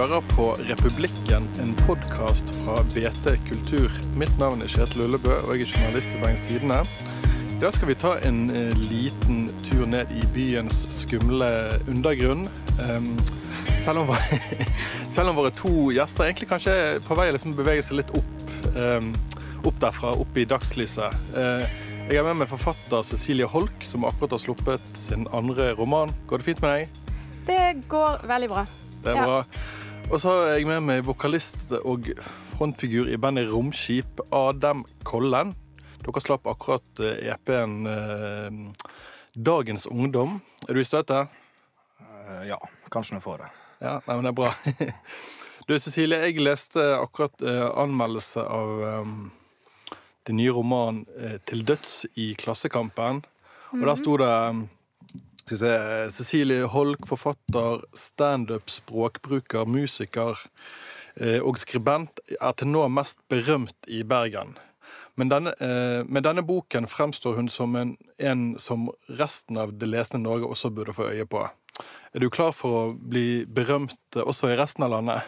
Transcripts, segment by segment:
hører på Republikken, en podkast fra BT Kultur. Mitt navn er Kjetil Ullebø, og jeg er journalist i Bergens Tidende. I dag skal vi ta en eh, liten tur ned i byens skumle undergrunn. Um, selv, om, selv om våre to gjester egentlig kanskje er på vei å liksom bevege seg litt opp, um, opp derfra, opp i dagslyset. Uh, jeg er med meg forfatter Cecilie Holk, som akkurat har sluppet sin andre roman. Går det fint med deg? Det går veldig bra. Det er Ja. bra. Og så har jeg med meg vokalist og frontfigur i bandet Romskip, Adam Kollen. Dere slapp akkurat eh, EP-en eh, Dagens Ungdom. Er du i støtet? Eh, Ja, kanskje noen får det. Ja, nei, men det er bra. Du, Cecilie, jeg leste akkurat eh, anmeldelse av eh, den nye romanen eh, 'Til døds' i Klassekampen. Og der sto det skal vi se, Cecilie Holk, forfatter, standup, språkbruker, musiker eh, og skribent, er til nå mest berømt i Bergen. Men denne, eh, med denne boken fremstår hun som en, en som resten av det lesende Norge også burde få øye på. Er du klar for å bli berømt eh, også i resten av landet?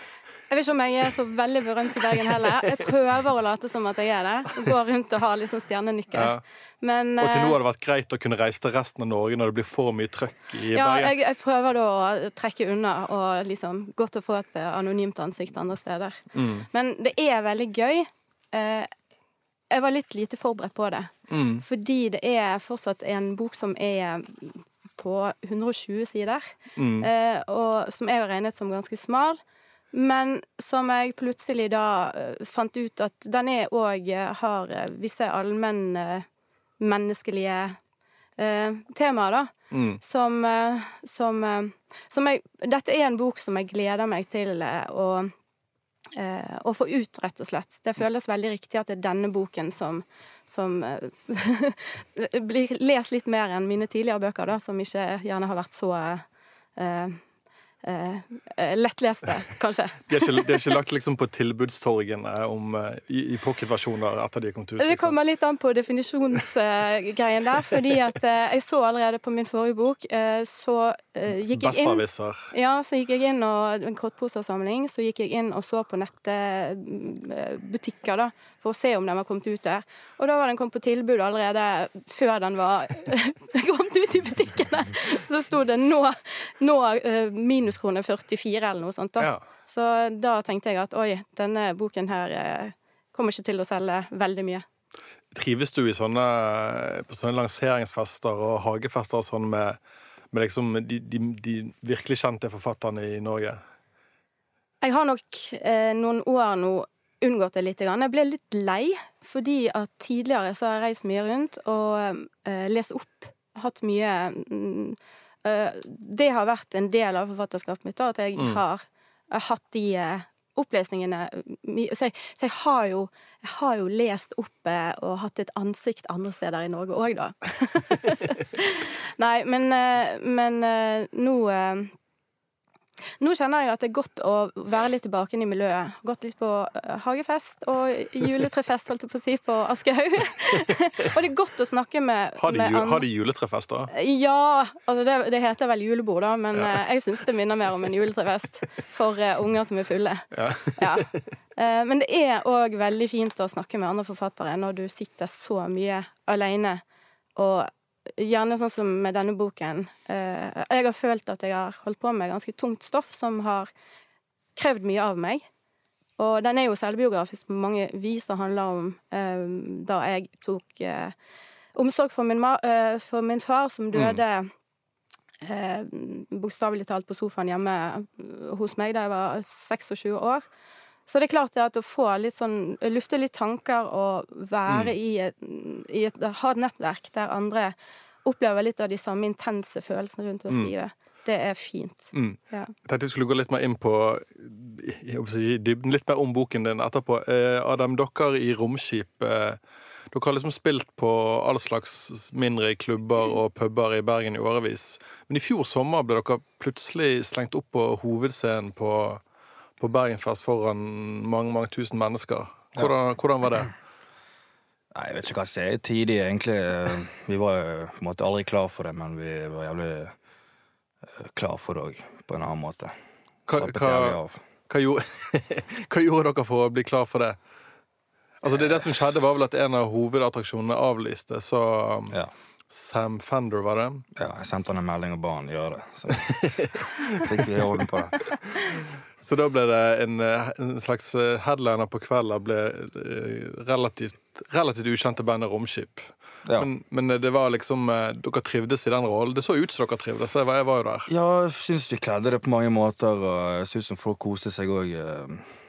Jeg vet ikke om jeg er så veldig berømt i Bergen heller. Jeg prøver å late som at jeg er det. og Går rundt og har liksom stjernenykker. Ja. Men Og til nå eh, har det vært greit å kunne reise til resten av Norge når det blir for mye trøkk i ja, Bergen? jeg, jeg prøver da å trekke unna og liksom godt å få et eh, anonymt ansikt andre steder. Mm. Men det er veldig gøy. Eh, Jeg var litt lite forberedt på det. Mm. Fordi det er fortsatt en bok som er på 120 sider. Mm. eh, og som jeg har regnet som ganske smal. Men som jeg plutselig da eh, fant ut at den er òg har eh, visse allmenne menneskelige eh, temaer, da. Mm. Som, eh, som, eh, som jeg Dette er en bok som jeg gleder meg til eh, å eh, å få ut, rett og slett. Det føles veldig riktig at det er denne boken som, som eh, blir lest litt mer enn mine tidligere bøker, da, som ikke gjerne har vært så eh, eh, eh, lettleste, kanskje. De er ikke, er ikke lagt liksom på tilbudstorgene om, eh, i, i pocketversjoner etter de kommet ut? Det Liksom. kommer litt an på definisjonsgreien der, fordi at eh, jeg så allerede på min forrige bok, så gikk jeg inn. Ja, så gikk jeg inn og en kortposersamling, så gikk jeg inn og så på nettbutikker, da, for å se om den var kommet ut der. Og da var den kommet på tilbud allerede før den var kommet ut i butikkene. Så sto det nå, nå eh, minuskrone 44 eller noe sånt, da. Ja. Så da tenkte jeg at oi, denne boken her eh, kommer ikke til å selge veldig mye. Trives du i sånne, på sånne lanseringsfester og hagefester og sånn med, med liksom de, de, de virkelig kjente forfatterne i Norge? Jeg har nok eh, noen år nå unngått det litt. Jeg ble litt lei, fordi at tidligere så har jeg reist mye rundt og uh, lest opp. Hatt mye mm, eh, Det har vært en del av forfatterskapet mitt, da, at jeg har eh, hatt de uh, opplesningene mye så, jeg, så jeg har jo jeg har jo lest opp og hatt et ansikt andre steder i Norge òg, da. Nei, men, men nå nå kjenner jeg at det er godt å være litt tilbake i miljøet. Gått litt på eh, hagefest og juletrefest, holdt jeg på å si, på Aschehoug. og det er godt å snakke med, Har de, med andre- har de juletrefester? Ja, altså det, det heter vel julebord, da, men ja. jeg syns det minner mer om en juletrefest for eh, unger som er fulle. Ja. Ja. Eh, men det er òg veldig fint å snakke med andre forfattere når du sitter så mye alene. Og gjerne sånn som med denne boken. Eh, jeg har følt at jeg har holdt på med ganske tungt stoff som har krevd mye av meg. Og den er jo selvbiografisk på mange vis og handler om eh, da jeg tok eh, omsorg for min, for min far, som døde eh, bokstavelig talt på sofaen hjemme hos meg da jeg var 26 år. Så det er klart det at å få litt sånn Lufte litt tanker og være i, et, i et Ha et nettverk der andre opplever litt av de samme intense følelsene rundt å skrive. Det er fint. Mm. Ja. Jeg tenkte vi skulle gå litt mer inn på dybden, litt mer om boken din etterpå. Eh, Adam, dere i Romskip eh, Dere har liksom spilt på all slags mindre klubber og puber i Bergen i årevis. Men i fjor sommer ble dere plutselig slengt opp på hovedscenen på, på Bergenfest foran mange mange tusen mennesker. Hvordan, hvordan var det? Nei, Jeg vet ikke hva jeg sier. Tidlig, egentlig. eh, Vi var på en måte aldri klar for det, men vi var jævlig eh, klar for det òg, på en annen måte. Hva, hva. Hva gjorde, hva gjorde dere for å bli klar for det? Altså det, det som skjedde, var vel at en av hovedattraksjonene avlyste, så Ja. Sam Fender, var det? ja. Jeg sendte han en melding og ba han gjøre det. Så fikk vi orden på det. Så da ble det en, en slags eh, headliner på kvelden ble eh, relativt, relativt ukjente bandet Romskip. Ja. Men, men det var liksom eh, Dere trivdes i den rollen. Det så ut som dere trivdes. Jeg var, jeg var jo der. Ja, jeg syns vi kledde det på mange måter, og jeg syns folk koste seg òg.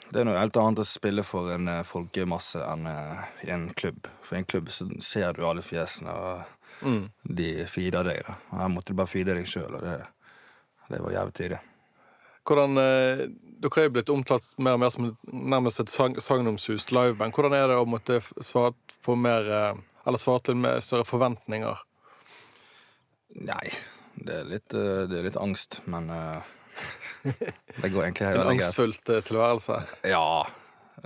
Det er noe helt annet å spille for en folkemasse enn i en klubb. For i en klubb så ser du alle fjesene, og Mm. de feeda deg. da. Her måtte du bare feede deg sjøl, og det, det var jævlig tidlig. Hvordan, eh, dere er jo blitt omtalt mer og mer som nærmest et sang, sagnomsust liveband. Hvordan er det å måtte svare på mer eh, Eller svare til med større forventninger? Nei, det er litt, eh, det er litt angst, men uh, det går egentlig En angstfullt tilværelse? Ja.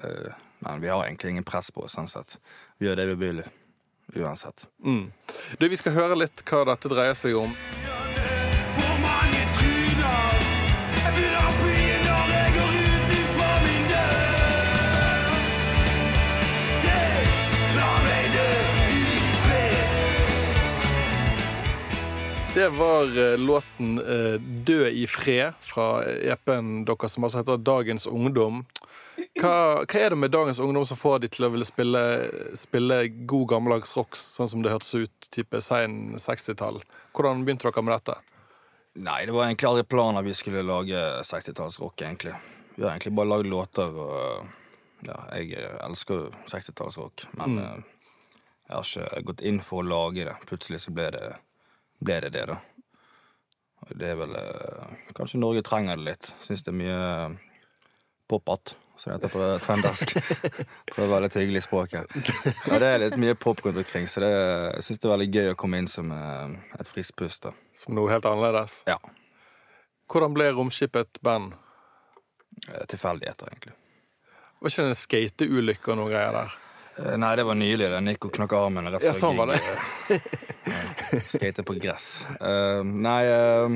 Uh, Men vi har egentlig ingen press på oss, sånn sett. Vi gjør det vi vil uansett. Mm. Du, Vi skal høre litt hva dette dreier seg om. Det var eh, låten eh, 'Dø i fred' fra EP-en deres som altså heter 'Dagens Ungdom'. Hva, hva er det med dagens ungdom som får de til å ville spille, spille god gammeldags rock, sånn som det hørtes ut type sein 60-tall? Hvordan begynte dere med dette? Nei, det var egentlig aldri planen at vi skulle lage 60-tallsrock, egentlig. Vi har egentlig bare lagd låter, og ja, jeg elsker jo 60-tallsrock, men eh, jeg har ikke gått inn for å lage det. Plutselig så ble det ble det, det da. Og det er vel eh, Kanskje Norge trenger det litt. Syns det er mye pop-at, som heter på trøndersk. Prøver litt hyggelig i språket. Ja, det er litt mye pop rundt omkring, så det, jeg syns det er veldig gøy å komme inn som eh, et friskt pust. Som noe helt annerledes? Ja. Hvordan ble Romskipet et band? Eh, Tilfeldigheter, egentlig. Var ikke det en skateulykke og noe greier der? Eh, Nei, det var nylig. det. Nico knakk armen rett Ja, sånn var det. Skate på gress. Uh, nei, uh,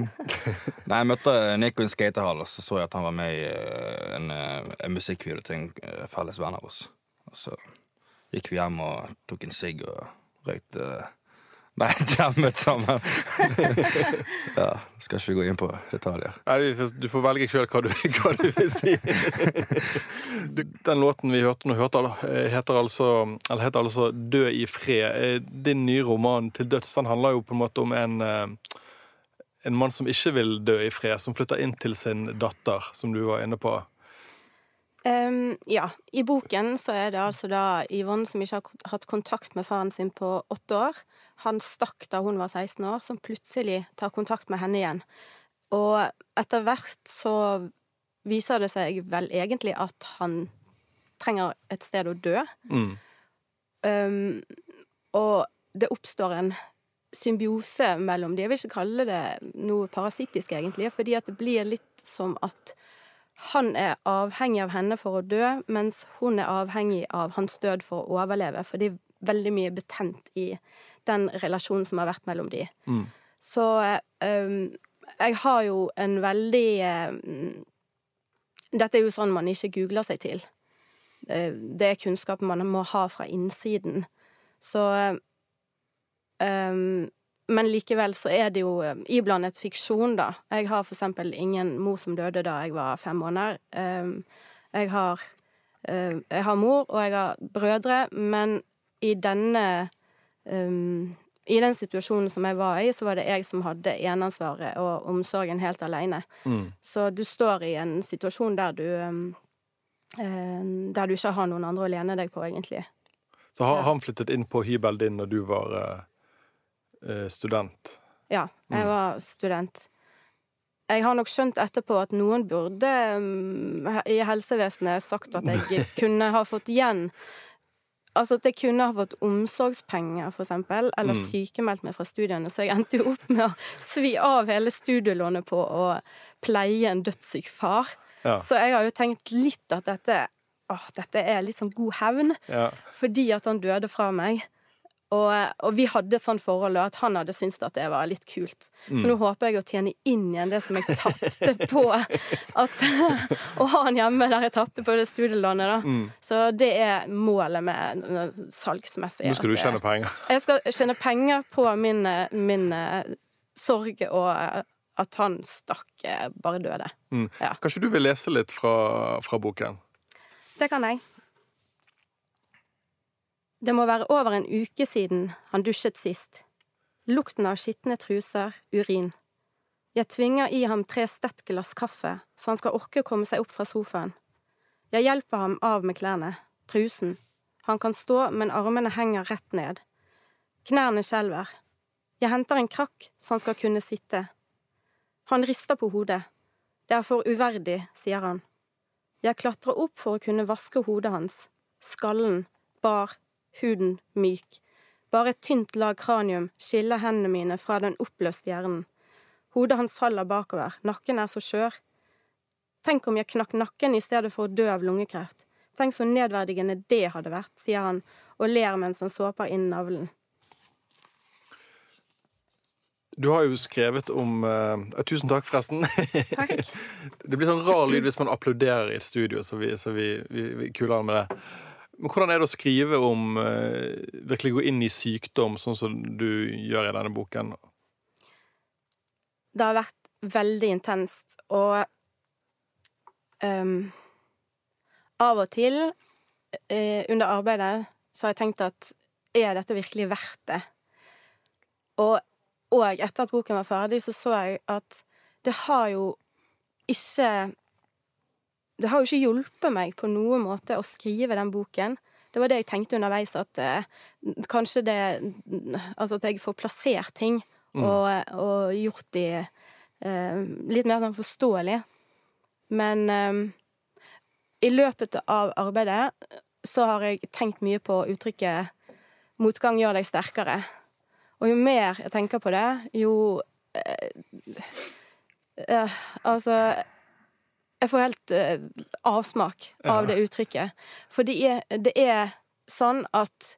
nei, jeg møtte Nico i en skatehall, og så så jeg at han var med i eh, en, en musikkvideo til en felles venn av oss. Og så gikk vi hjem og tok en sigg og røykte Nei, jammet sammen. ja, skal ikke vi gå inn på detaljer. Nei, Du får velge sjøl hva, hva du vil si. Den låten vi hørte nå, heter, altså, eller heter altså 'Dø i fred'. Eh, Din nye roman 'Til døds' den handler jo på en måte om en, eh, en mann som ikke vil dø i fred, som flytter inn til sin datter, som du var inne på. Ehm, ja, i boken så er det altså da Yvonne som ikke har hatt kontakt med faren sin på åtte år. Han stakk da hun var 16 år, som plutselig tar kontakt med henne igjen. Og etter hvert så viser det seg vel egentlig at han trenger et sted å dø. Mm. Um, og det oppstår en symbiose mellom de. Jeg vil ikke kalle det noe parasittisk, egentlig, fordi at det blir litt som at han er avhengig av henne for å dø, mens hun er avhengig av hans død for å overleve. For det er veldig mye betent i den relasjonen som har vært mellom de. Mm. Så um, jeg har jo en veldig um, Dette er jo sånn man ikke googler seg til. Eh, Det er kunnskap man må ha fra innsiden. Så um, Men likevel så er det jo um, iblandet fiksjon, da. Jeg har for eksempel ingen mor som døde da jeg var fem måneder. Um, jeg har um, Jeg har mor, og jeg har brødre, men i denne um, I den situasjonen som jeg var i, så var det jeg som hadde eneansvaret og omsorgen helt alene. Mm. Så du står i en situasjon der du um, eh, Der du ikke har noen andre å lene deg på, egentlig. Så han flyttet inn på hybelen din når du var eh, student? Ja, jeg var student. Jeg har nok skjønt etterpå at noen burde um, i helsevesenet sagt at jeg kunne ha fått igjen Altså at jeg kunne ha fått omsorgspenger, for eksempel, eller Mm. sykemeldt meg fra studiene. Så jeg endte jo opp med å svi av hele studielånet på å pleie en dødssyk far. Ja. Så jeg har jo tenkt litt at dette, åh, dette er litt sånn god hevn. ja. Fordi at han døde fra meg. Og, og vi hadde et sånt forhold at han hadde syntes at det var litt kult. Så nå håper jeg å tjene inn igjen det som jeg tapte på at, Å ha han hjemme der jeg tapte på det studielånet, da. Så det er målet med salgsmessig. Nå skal du tjene penger. Jeg skal tjene penger på min, min eh, sorg og eh, at han stakk eh, bare døde. Ja. Kanskje du vil lese litt fra, fra boken? Det kan jeg. Det må være over en uke siden han dusjet sist. Lukten av skitne truser, urin. Jeg tvinger i ham tre stett glass kaffe, så han skal orke å komme seg opp fra sofaen. Jeg hjelper ham av med klærne, trusen. Han kan stå, men armene henger rett ned. Knærne skjelver. Jeg henter en krakk, så han skal kunne sitte. Han rister på hodet. Det er for uverdig, sier han. Jeg klatrer opp for å kunne vaske hodet hans. Skallen, bar, huden myk. Bare et tynt lag kranium skiller hendene mine fra den oppløste hjernen. Hodet hans faller bakover, nakken er så skjør. Tenk om jeg knakk nakken i stedet for å dø av lungekreft. Tenk så nedverdigende det hadde vært, sier han og ler mens han såper inn navlen. Du har jo skrevet om uh, Tusen takk, forresten. Takk. Det blir sånn rar lyd hvis man applauderer i et studio, så vi, så vi, vi, vi kuler med det. Men hvordan er det å skrive om eh, Virkelig gå inn i sykdom, sånn som du gjør i denne boken? Det har vært veldig intenst, og um, av og til uh, under arbeidet så har jeg tenkt at er dette virkelig verdt det? Og, og etter at boken var ferdig, så så jeg at det har jo ikke Det har jo ikke hjulpet meg på noen måte å skrive den boken. Det var det jeg tenkte underveis, at eh, kanskje det Altså at jeg får plassert ting og, og gjort de eh, litt mer sånn forståelig. Men eh, i løpet av arbeidet så har jeg tenkt mye på uttrykket 'motgang gjør deg sterkere'. Og jo mer jeg tenker på det, jo eh, eh, Altså Jeg får helt uh, avsmak av det uttrykket. For det er, det er sånn at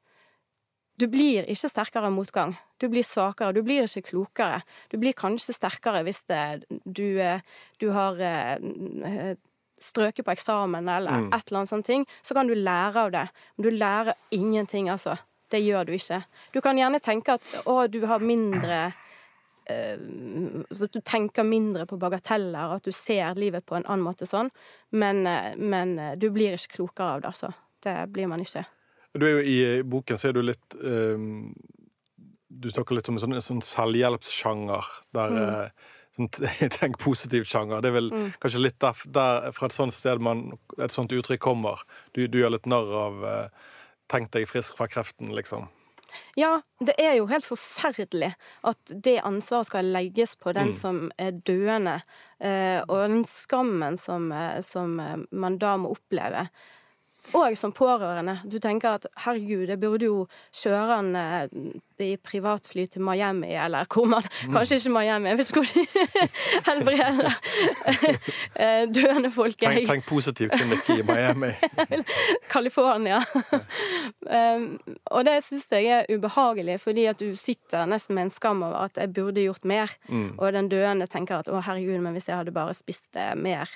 du blir ikke sterkere av motgang. Du blir svakere. Du blir ikke klokere. Du blir kanskje sterkere hvis det, du, eh, du har eh, strøket på eksamen eller et eller annet sånt ting. Så kan du lære av det. Men du lærer ingenting, altså. Det gjør du ikke. Du kan gjerne tenke at å, du har mindre så at du tenker mindre på bagateller, at du ser livet på en annen måte sånn. Men, eh, men eh, du blir ikke klokere av det, altså. Det blir man ikke. Du er jo I boken så er du litt um, Du snakker litt om en sånn, en sånn selvhjelpssjanger. Der mm. sånn, Tenk positivt-sjanger. Det er vel kanskje litt der, der, fra et sånt sted man, et sånt uttrykk kommer. Du, du gjør litt narr av uh, Tenk deg frisk fra kreften, liksom. Ja, det er jo helt forferdelig at det ansvaret skal legges på den som er døende, eh, og den skammen som, eh, som eh, man da må oppleve. Og som pårørende. Du tenker at herregud, jeg burde jo kjøre han eh, i privatfly til Miami, eller hvor man Kanskje ikke Miami, jeg vet ikke hvor de helbreder eh, døende folk. Tenk, Jeg- tenk positiv klinikk i Miami. California. um, og det syns jeg er ubehagelig, fordi at du sitter nesten med en skam over at jeg burde gjort mer. Og den døende tenker at å herregud, men hvis jeg hadde bare spist eh, mer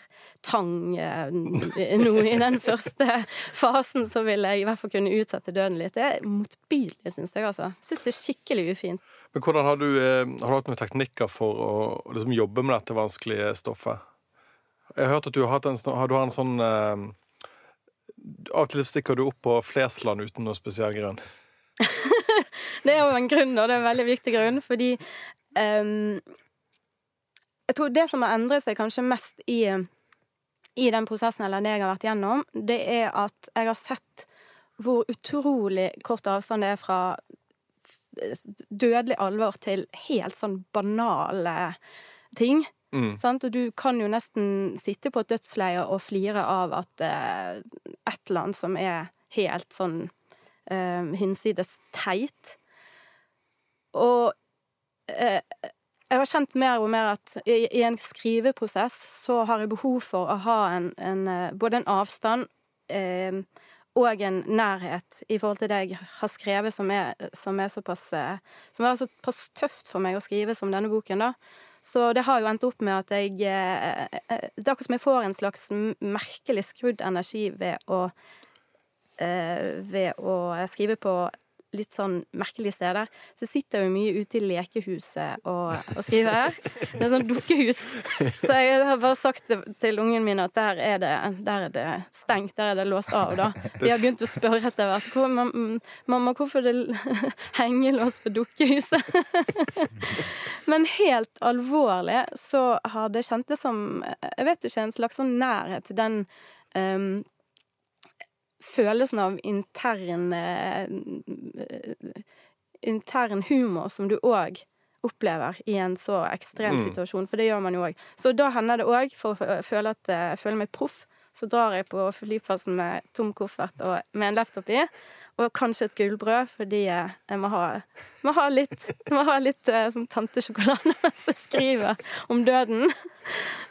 tang eh, nå i den første fasen, så vil jeg i hvert fall kunne utsette døden litt. Det er motbydelig, syns jeg, altså. Syns det er skikkelig ufint. Men hvordan har du, eh, har du hatt noen teknikker for å liksom, jobbe med dette vanskelige stoffet? Jeg har hørt at du har, en, har, du har en sånn eh, Av og til stikker du opp på Flesland uten noen spesiell grunn. Det er jo en grunn, og det er en veldig viktig grunn, fordi um, Jeg tror det som har endret seg kanskje mest i, i den prosessen, eller det jeg har vært gjennom, det er at jeg har sett hvor utrolig kort avstand det er fra dødelig alvor til helt sånn banale ting. Sant? Og du kan jo nesten sitte på et dødsleie og flire av at eh, et eller annet som er helt sånn eh, hinsides teit. Og eh, jeg har kjent mer og mer at i, i en skriveprosess så har jeg behov for å ha en, en, eh, både en avstand eh, og en nærhet i forhold til det jeg har skrevet, som er, som er såpass eh, Som er såpass tøft for meg å skrive som denne boken, da. Så det har jo endt opp med at jeg eh, Det er akkurat som jeg får en slags merkelig skrudd energi ved å Ved å skrive på litt sånn merkelige steder. Så jeg sitter jo mye ute i lekehuset og, og skriver. Det er sånn dukkehus. Så jeg har bare sagt til, ungen min at der er, det, der er det stengt, der er det låst av, da. De har begynt å spørre etter hvert. «Hvor- Mamma, hvorfor det det hengelås på dukkehuset? Men helt alvorlig så har det kjentes som Jeg vet ikke, en slags sånn nærhet til den ehm, følelsen av intern eh, intern humor som du òg opplever i en så ekstrem situasjon, for det gjør man jo òg. Så da hender det òg, for å føle, at, jeg føle meg proff, så drar jeg på flyplassen med tom koffert og med en laptop i, og kanskje et gullbrød, fordi eh, jeg må ha, må ha litt, må ha litt eh, sånn tantesjokolade mens jeg skriver om døden.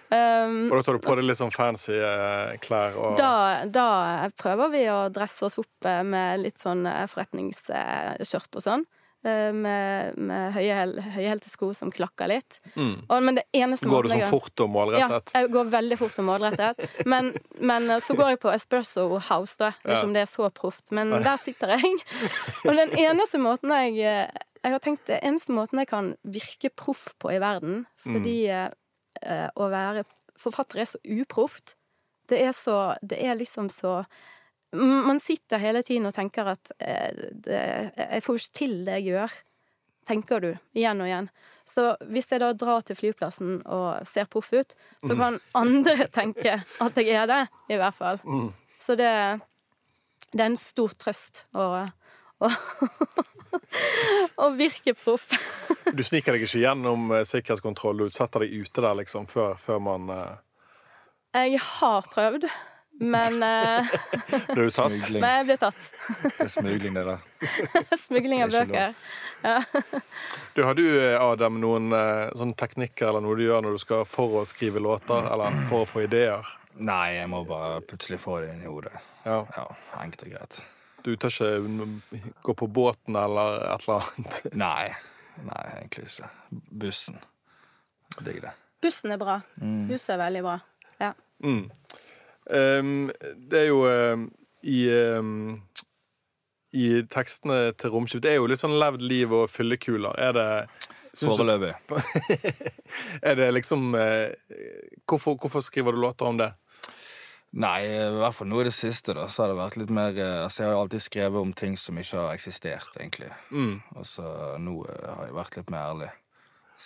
Um, Og da tar du på deg litt sånn fancy eh, klær og da, da prøver vi å dresse oss opp med litt sånn forretningsskjørt og sånn. Eh, Med, med høyhælte sko som klakker litt. Og, men det eneste Mm. Går du sånn fort og målrettet? Ja, jeg går veldig fort og målrettet. Men, men eh, så går jeg på Espresso House, da. Ikke ja. om det er så proft, men der sitter jeg. Og den eneste måten jeg eh, Jeg har tenkt det eneste måten jeg kan virke proff på i verden, fordi mm. eh, å være forfatter er så uproft. Det er så Det er liksom så Man sitter hele tiden og tenker at eh, det, Jeg får jo ikke til det jeg gjør tenker du igjen og igjen. Så hvis jeg da drar til flyplassen og ser proff ut, så kan andre tenke at jeg er det, i hvert fall. Så det, det er en stor trøst å, å, å virke proff. Du sniker deg ikke gjennom eh, sikkerhetskontroll, du setter deg ute der liksom før, før man eh, Jeg har prøvd, men, uh, Ble du tatt? Smugling. Nei, jeg ble tatt. Det er smugling, det der. Smugling av bøker. Ja. Du, har du, eh, Adam, noen eh, sånne teknikker eller noe du gjør når du skal for å skrive låter, eller for å få ideer? Nei, jeg må bare plutselig få det inn i hodet. Ja. Ja, Enkelt og greit. Du tør ikke mm, gå på båten eller et eller annet? Nei. Nei, egentlig ikke. Bussen. Digg det. Bussen er bra. Bussen er veldig bra. Ja. Um, det er jo um, i um, I tekstene til Romskip Det er jo litt sånn levd liv og fyllekuler. Er det Foreløpig. Er det liksom eh, hvorfor, hvorfor skriver du låter om det? Nei, i hvert fall nå i det siste, da, så har det vært litt mer eh, Altså, jeg har jo alltid skrevet om ting som ikke har eksistert, egentlig. Og så nå eh, har jeg vært litt mer ærlig.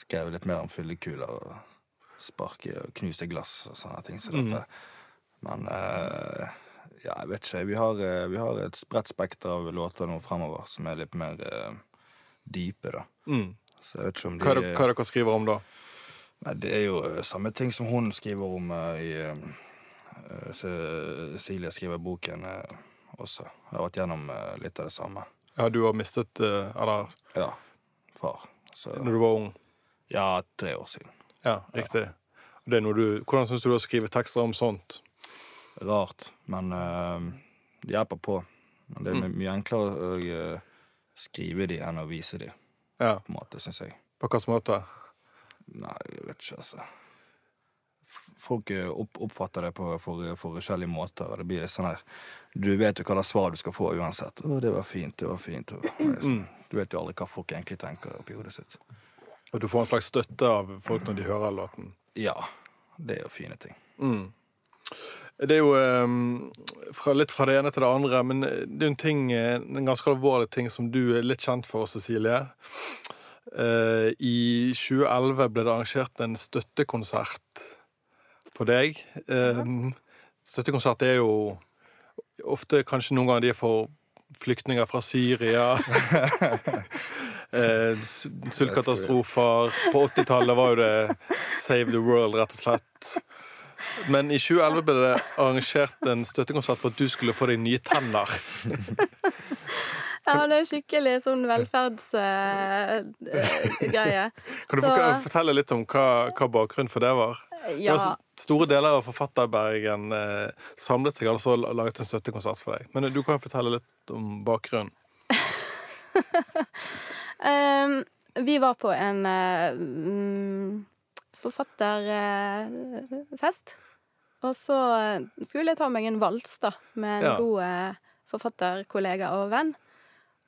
Skrevet litt mer om fyllekuler og sparke og knuse glass og sånne ting Så dette. Men eh, ja, jeg vet ikke. Vi har, eh, vi har et spredt spekter av låter nå fremover som er litt mer eh, dype, da. Så jeg vet ikke om de Hva er det, hva er det dere skriver om da? Nei, det er jo eh, samme ting som hun skriver om eh, i eh, Silje skriver boken også. Jeg har vært gjennom litt av det samme. Ja, du har mistet Eller Ja, far. Så når du var ung? ja, tre år siden. Ja, riktig. Ja. Det du, hvordan syns du å skrive tekster om sånt? Rart, men eh, det hjelper på. Men det er my- mye enklere å eh, skrive de enn å vise de, Ja, på en måte, syns jeg. På hvilken måte? Nei, jeg vet ikke, altså. Folk eh, opp, oppfatter det på, for, for forskjellige måter. Og det blir sånn her Du vet jo hva slags svar du skal få uansett. 'Å, det var fint, det var fint.' Og, sånn, Du vet jo aldri hva folk egentlig tenker oppi hodet sitt. Og du får en slags støtte av folk når de hører låten? Ja, det er jo fine ting. Det er jo eh, fra, litt fra det ene til det andre, men det er jo en ting, eh, en ganske alvorlig ting som du er litt kjent for, Cecilie. Eh, I 2011 ble det arrangert en støttekonsert for deg. Eh, støttekonsert er jo ofte kanskje noen ganger de er for flyktninger fra Syria. eh, sultkatastrofer. På 80-tallet var jo det Save the World, rett og slett. Men i 2011 ble det arrangert en støttekonsert for at du skulle få deg nye tenner. Ja, det er skikkelig sånn velferdsgreie. Kan du Så- fortelle litt om hva, hva bakgrunnen for det var? Ja, var Store deler av Forfatterbergen eh, samlet seg altså og laget en støttekonsert for deg. Men du kan fortelle litt om bakgrunnen. um, vi var på en eh, mm, forfatterfest. og så eh, skulle jeg ta meg en vals da, med en Ja. god eh, forfatterkollega og venn.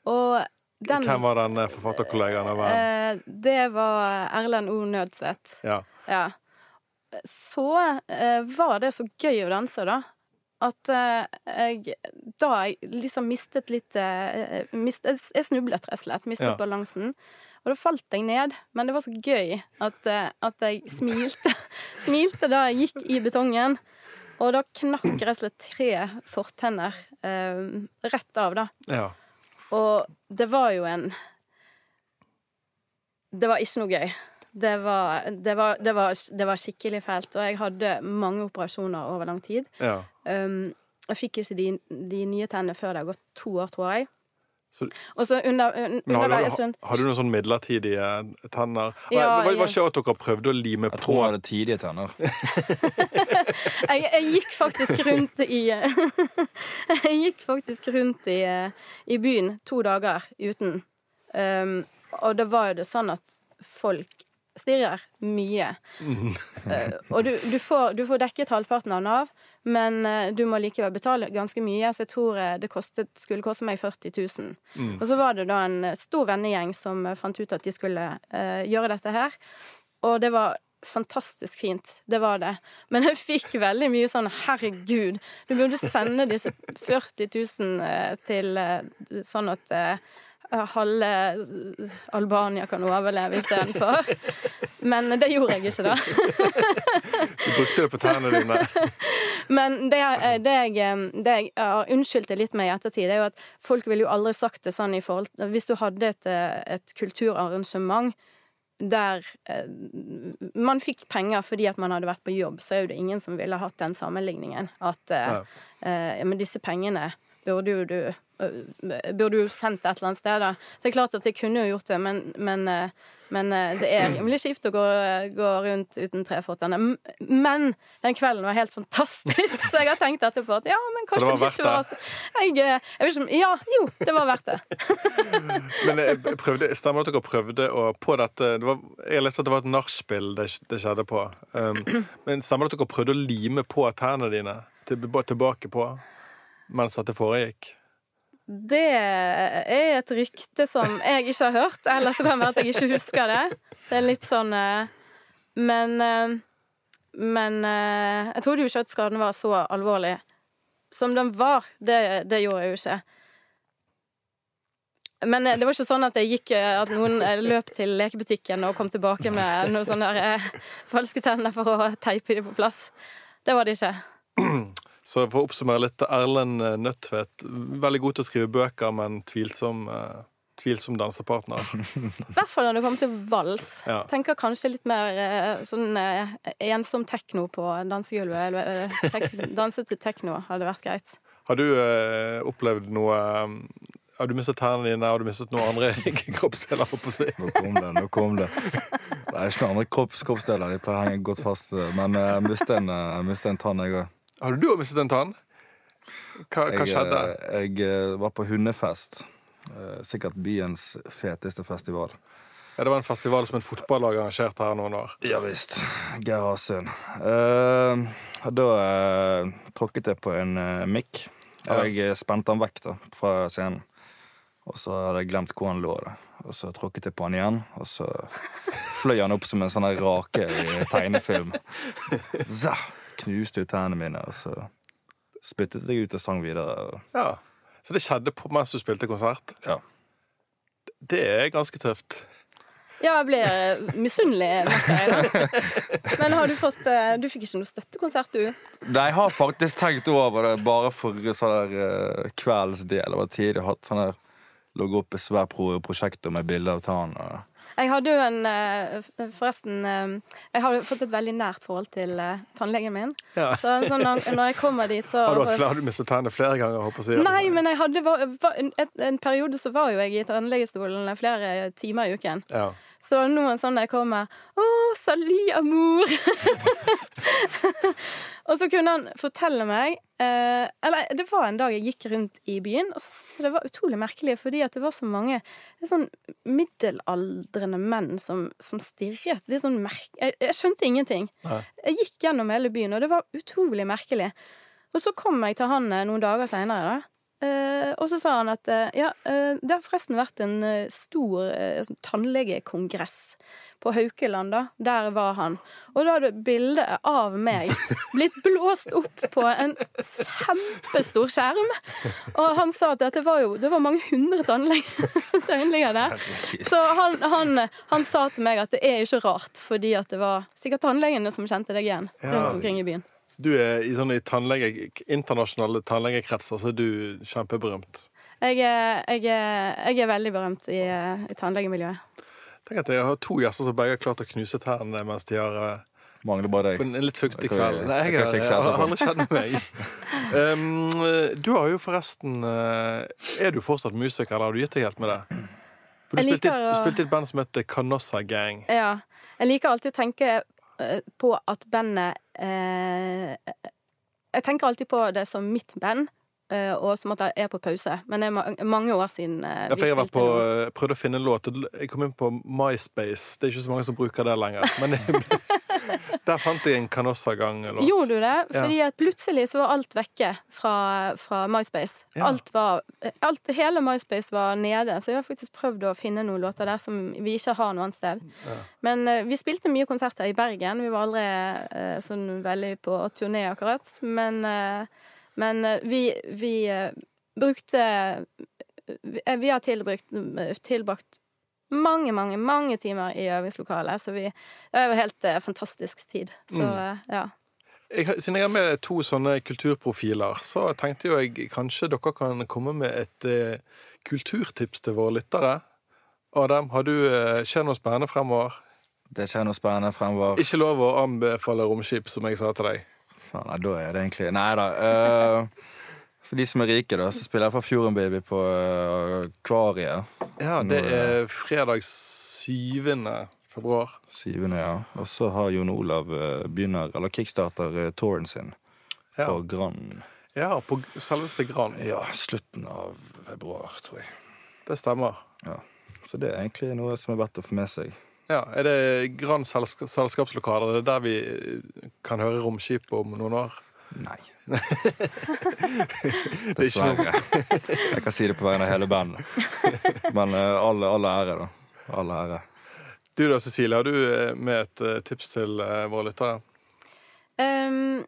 Og den Hvem var den eh, forfatterkollegaen? og eh, Det var Erlend O. Nødsvedt. Ja. Ja. Så eh, var det så gøy å danse, da. At eh, jeg da jeg liksom mistet litt eh, mist, jeg snublet, rett og slett. Mistet Ja. balansen. Og da falt jeg ned. Men det var så gøy at, eh, at jeg smilte. smilte da jeg gikk i betongen. Og da knakk rett og slett tre fortenner eh, rett av, da. ja. Og det var jo en Det var ikke noe gøy. Det var, det var, det var, det var skikkelig fælt. Og jeg hadde mange operasjoner over lang tid. ja. Um, jeg fikk ikke de, de nye tennene før det har gått to år, tror jeg. Så, Og så under, un, har, du, har, har du noen sånn midlertidige tenner? Ja, var, ja. var ikke at dere prøvde å lime Jeg på tror jeg hadde tidlige tenner. jeg, jeg gikk faktisk rundt i Jeg gikk faktisk rundt i, i byen to dager uten. Um, og det var jo det sånn at folk stirrer mye. uh, og du, du, får, du får dekket halvparten av Nav, men uh, du må likevel betale ganske mye. Så jeg tror eh, det kostet, skulle koste meg 40 000. Og så var det da en stor vennegjeng som fant ut at de skulle gjøre dette her. Og det var fantastisk fint. Det var det. Men jeg fikk veldig mye sånn herregud, du burde sende disse 40 000 eh, til sånn at halve Albania kan overleve istedenfor. Men det gjorde jeg ikke, da. Du brukte det på tærne dine. Men det, det jeg, det jeg har unnskyldt det litt med i ettertid, det er jo at folk ville jo aldri sagt det sånn i forhold Hvis du hadde et, et kulturarrangement der eh, man fikk penger fordi at man hadde vært på jobb, så er jo det ingen som ville hatt den sammenligningen. At eh, eh, ja, men disse pengene burde jo du eh, Burde jo sendt et eller annet sted, da. Så det er klart at jeg kunne jo gjort det, men, men, eh, men eh, det er rimelig kjipt å gå, gå rundt uten treføttene. Men den kvelden var helt fantastisk, så jeg har tenkt etterpå at ja, men det kanskje det, ikke var så jeg, eh, jeg vet ikke Ja, jo, det var verdt det. Men jeg prøvde, stemmer det at dere prøvde å på dette det var, Jeg leste at det var et nachspiel det, det skjedde på. Um, men stemmer det at dere prøvde å lime på tærne dine tilbake på mens dette foregikk? Det er et rykte som jeg ikke har hørt. Eller så kan det være at jeg ikke husker det. Det er litt sånn eh, Men eh, Men eh, jeg trodde jo ikke at skaden var så alvorlig som den var. Det, det gjorde jeg jo ikke. Men det var ikke sånn at gikk At noen løp til lekebutikken og kom tilbake med noen sånne der, falske tenner for å teipe dem på plass. Det var det ikke. Så for å oppsummere litt, Erlend Nødtvedt, veldig god til å skrive bøker, men tvilsom, eh, tvilsom dansepartner. I hvert fall når det kommer til vals. Ja. Tenker kanskje litt mer eh, sånn eh, ensom tekno på dansegulvet. Eller eh, tek danse til tekno hadde vært greit. Har du eh, opplevd noe eh, Har du mistet tærne dine? Har du mistet noen andre kroppsdeler? holdt på å si? Nå kom det. nå kom det Det er ikke noen andre kropps, kroppsdeler. De pleier å henge godt fast. Men eh, jeg mistet en, jeg mistet en tann, jeg òg. Har du òg mistet en tann? Hva, hva skjedde? Jeg, eh, var på hundefest. Eh, Sikkert byens feteste festival. Ja, det var en festival som et fotballag arrangerte her noen år. Ja visst. Geir Hasund. Uh, da uh, tråkket jeg på en uh, mikk. Og jeg eh, spente han vekk da, fra scenen. Og så hadde jeg glemt hvor han lå. da. Og så tråkket jeg på han igjen, og så fløy han opp som en sånn rake i tegnefilm. Zah! Knuste ut tennene mine, og så spyttet jeg ut og sang videre. og- Ja. Så det skjedde på, mens du spilte konsert? Ja. Det er ganske tøft. Ja, jeg blir eh, misunnelig. Men har du fått eh, Du fikk ikke noe støttekonsert, du? Nei, jeg har faktisk tenkt over det bare for sånn der uh, kveldens del. Det var tidlig hatt sånn der Lå opp et svært prosjekt med bilder av tann. Jeg hadde jo en eh, Forresten eh, Jeg har fått et veldig nært forhold til eh, tannlegen min. Ja. Så sånn, når, når jeg kommer dit, så Har du, hatt, har du mistet tennene flere ganger? Håper jeg? Nei, men jeg hadde en, en periode så var jo jeg i tannlegestolen flere timer i uken. Ja. Så noen sånne der kommer Å, salut, amour! og så kunne han fortelle meg eh, Eller det var en dag jeg gikk rundt i byen, og så syntes jeg det var utrolig merkelig, fordi at det var så mange sånn middelaldrende menn som, som stirret. Det er sånn merk... Jeg, jeg skjønte ingenting. Nei. Jeg gikk gjennom hele byen, og det var utrolig merkelig. Og så kom jeg til han eh, noen dager seinere, da. Eh, og så sa han at uh, ja, uh, det har forresten vært en stor sånn tannlegekongress på Haukeland, da. Der var han. Og da hadde bildet av meg blitt blåst opp på en kjempestor skjerm. Og han sa at dette var jo Det var mange hundre tannleger der. Så han, han, han sa til meg at det er ikke rart, fordi at det var sikkert tannlegene som kjente deg igjen rundt omkring i byen. Så du er i sånne tannlege, internasjonale tannlegekretser, så er du kjempeberømt. Jeg er, jeg er, jeg er veldig berømt i, i tannlegemiljøet. Tenk at jeg har to gjester som begge har klart å knuse tennene mens de har eh, Mangler bare på en litt fuktig kveld. Nei, jeg jeg, jeg, har jeg aldri skjedd meg. Um, du har jo forresten eh, Er du fortsatt musiker, eller har du gitt deg helt med det? For du Jeg spilte, å- du spilte i et band som heter Canossa Gang. Ja. Jeg liker alltid å tenke på at bandet eh, Jeg tenker alltid på det som mitt band, eh, og som at jeg er på pause. Men det er mange år siden eh, Ja, for jeg har på, eh, prøvde å finne en låt. Jeg kom inn på MySpace. Det er ikke så mange som bruker det lenger. Men der fant jeg en Canossa-gang-låt. Gjorde du det? Fordi at plutselig så var alt vekke fra, fra MySpace. Alt var, alt, hele MySpace var nede, så jeg har faktisk prøvd å finne noen låter der som vi ikke har noe annet sted. Men uh, vi spilte mye konserter i Bergen. Vi var aldri uh, sånn veldig på turné, akkurat. Men, uh, men vi, vi brukte vi, vi har tilbrukt, tilbrakt mange, mange mange timer i øvingslokalet. Så vi, det er jo helt eh, fantastisk tid. Så eh, ja. jeg, Siden jeg har med to sånne kulturprofiler, så tenkte jo jeg kanskje dere kan komme med et eh, kulturtips til våre lyttere. Adam, har du eh, skjer noe spennende fremover? Det skjer noe spennende fremover. Ikke lov å anbefale romskip, som jeg sa til deg. Faen, nei, da er det egentlig Nei da. eh, for de som er rike, da, så spiller jeg for Fjorden Baby på Akvariet. Ja, det er fredag 7. februar. 7. ja. Og så har Jon Olav eh, begynner, eller kickstarter touren sin Ja. på Grand. Ja, på selveste Grand. Ja, slutten av februar, tror jeg. Det stemmer. Ja. Så det er egentlig noe som er verdt å få med seg. Ja, Er det Grand selskapslokaler? Det er der vi kan høre romskip om noen år? Nei. Er Dessverre. Jeg kan si det på vegne av hele bandet. Men eh, alle, alle ære, da. Alle ære. Du da, Cecilie, har du eh, med et eh, tips til våre lyttere? Um,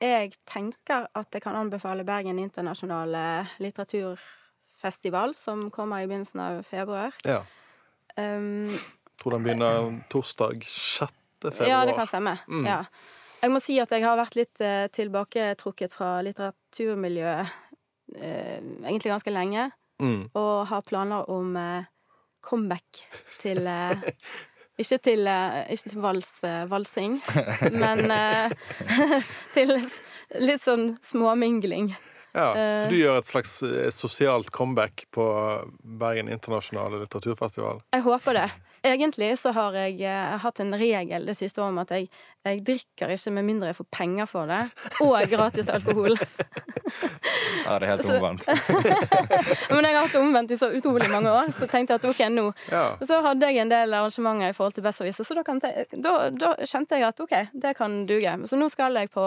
jeg tenker at jeg kan anbefale Bergen internasjonale litteraturfestival, som kommer i begynnelsen av februar. Ja. Um, Tror den begynner torsdag 6. februar. ja, det kan stemme. Mm. Ja. Jeg må si at jeg har vært litt eh, tilbaketrukket fra litteraturmiljøet eh, egentlig ganske lenge, Mm. og har planer om eh, comeback til eh, Ikke til, eh, ikke til vals, eh, valsing, men til litt sånn småmingling. Ja, Eh. Så du gjør et slags eh, sosialt comeback på Bergen internasjonale litteraturfestival? Jeg håper det. Egentlig så har jeg eh, hatt en regel det siste året om at jeg, jeg drikker ikke med mindre jeg får penger for det, og gratis alkohol. Ja, det er helt omvendt. Men jeg har hatt det omvendt i så utrolig mange år, så tenkte jeg at ok, nå Ja. Og så hadde jeg en del arrangementer i forhold til Besserwisser, så da, kan da, da kjente jeg at ok, det kan duge. Så nå skal jeg på,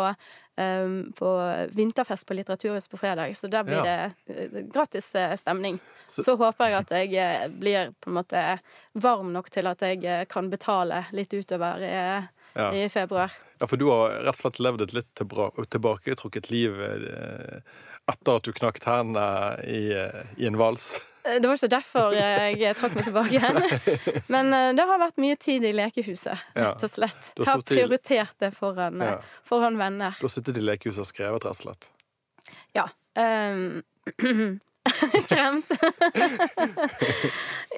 ehm, på vinterfest på Litteraturhuset på fredag, så der blir Ja. det eh, gratis eh, stemning. Så- Så, håper jeg at jeg eh, blir på en måte varm nok til at jeg kan betale litt utover i, Ja. i februar. ja, for du har rett og slett levd et litt tilbra- tilbaketrukket liv eh, etter at du knakk tennene i, i en vals. Eh, Det var ikke derfor jeg trakk meg tilbake igjen. Men eh, det har vært mye tid i lekehuset, rett og slett. Jeg har prioritert det foran, eh, Ja. foran venner. Du har sittet i lekehuset og skrevet, rett og slett. Ja. Um, Kremt.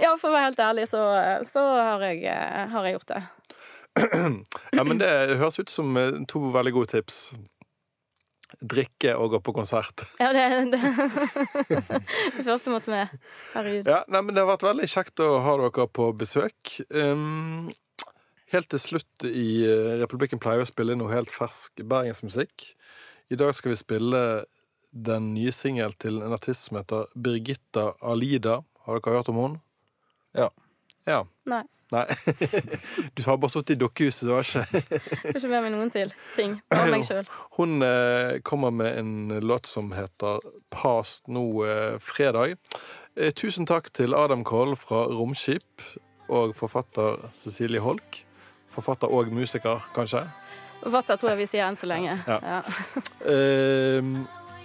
ja, for å være helt ærlig, så, så har, jeg, har jeg gjort det. Ja, men det høres ut som to veldig gode tips. Drikke og gå på konsert. Ja, det, det. det første måtte med. Herregud. Ja, nei, men Det har vært veldig kjekt å ha dere på besøk. Um, helt til slutt i eh, Republikken pleier vi å spille noe helt fersk bergensmusikk. I dag skal vi spille den nye singelen til en artist som heter Birgitta Alida. Har dere hørt om henne? Ja. Ja. Nei. Nei. Du har bare sittet i dukkehuset, så har ikke Får ikke med meg noen til ting. Bare meg sjøl. Hun eh, kommer med en låt som heter Past nå eh, fredag. Eh, tusen takk til Adam Koll fra Romskip og forfatter Cecilie Holk. Forfatter og musiker, kanskje. Forfatter tror jeg vi sier enn så lenge. Ja. Ja. Eh,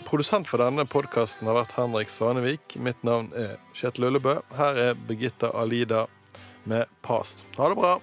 produsent for denne podkasten har vært Henrik Svanevik. Mitt navn er Kjetil Ullebø. Her er Birgitta Alida med Past. Ha det bra.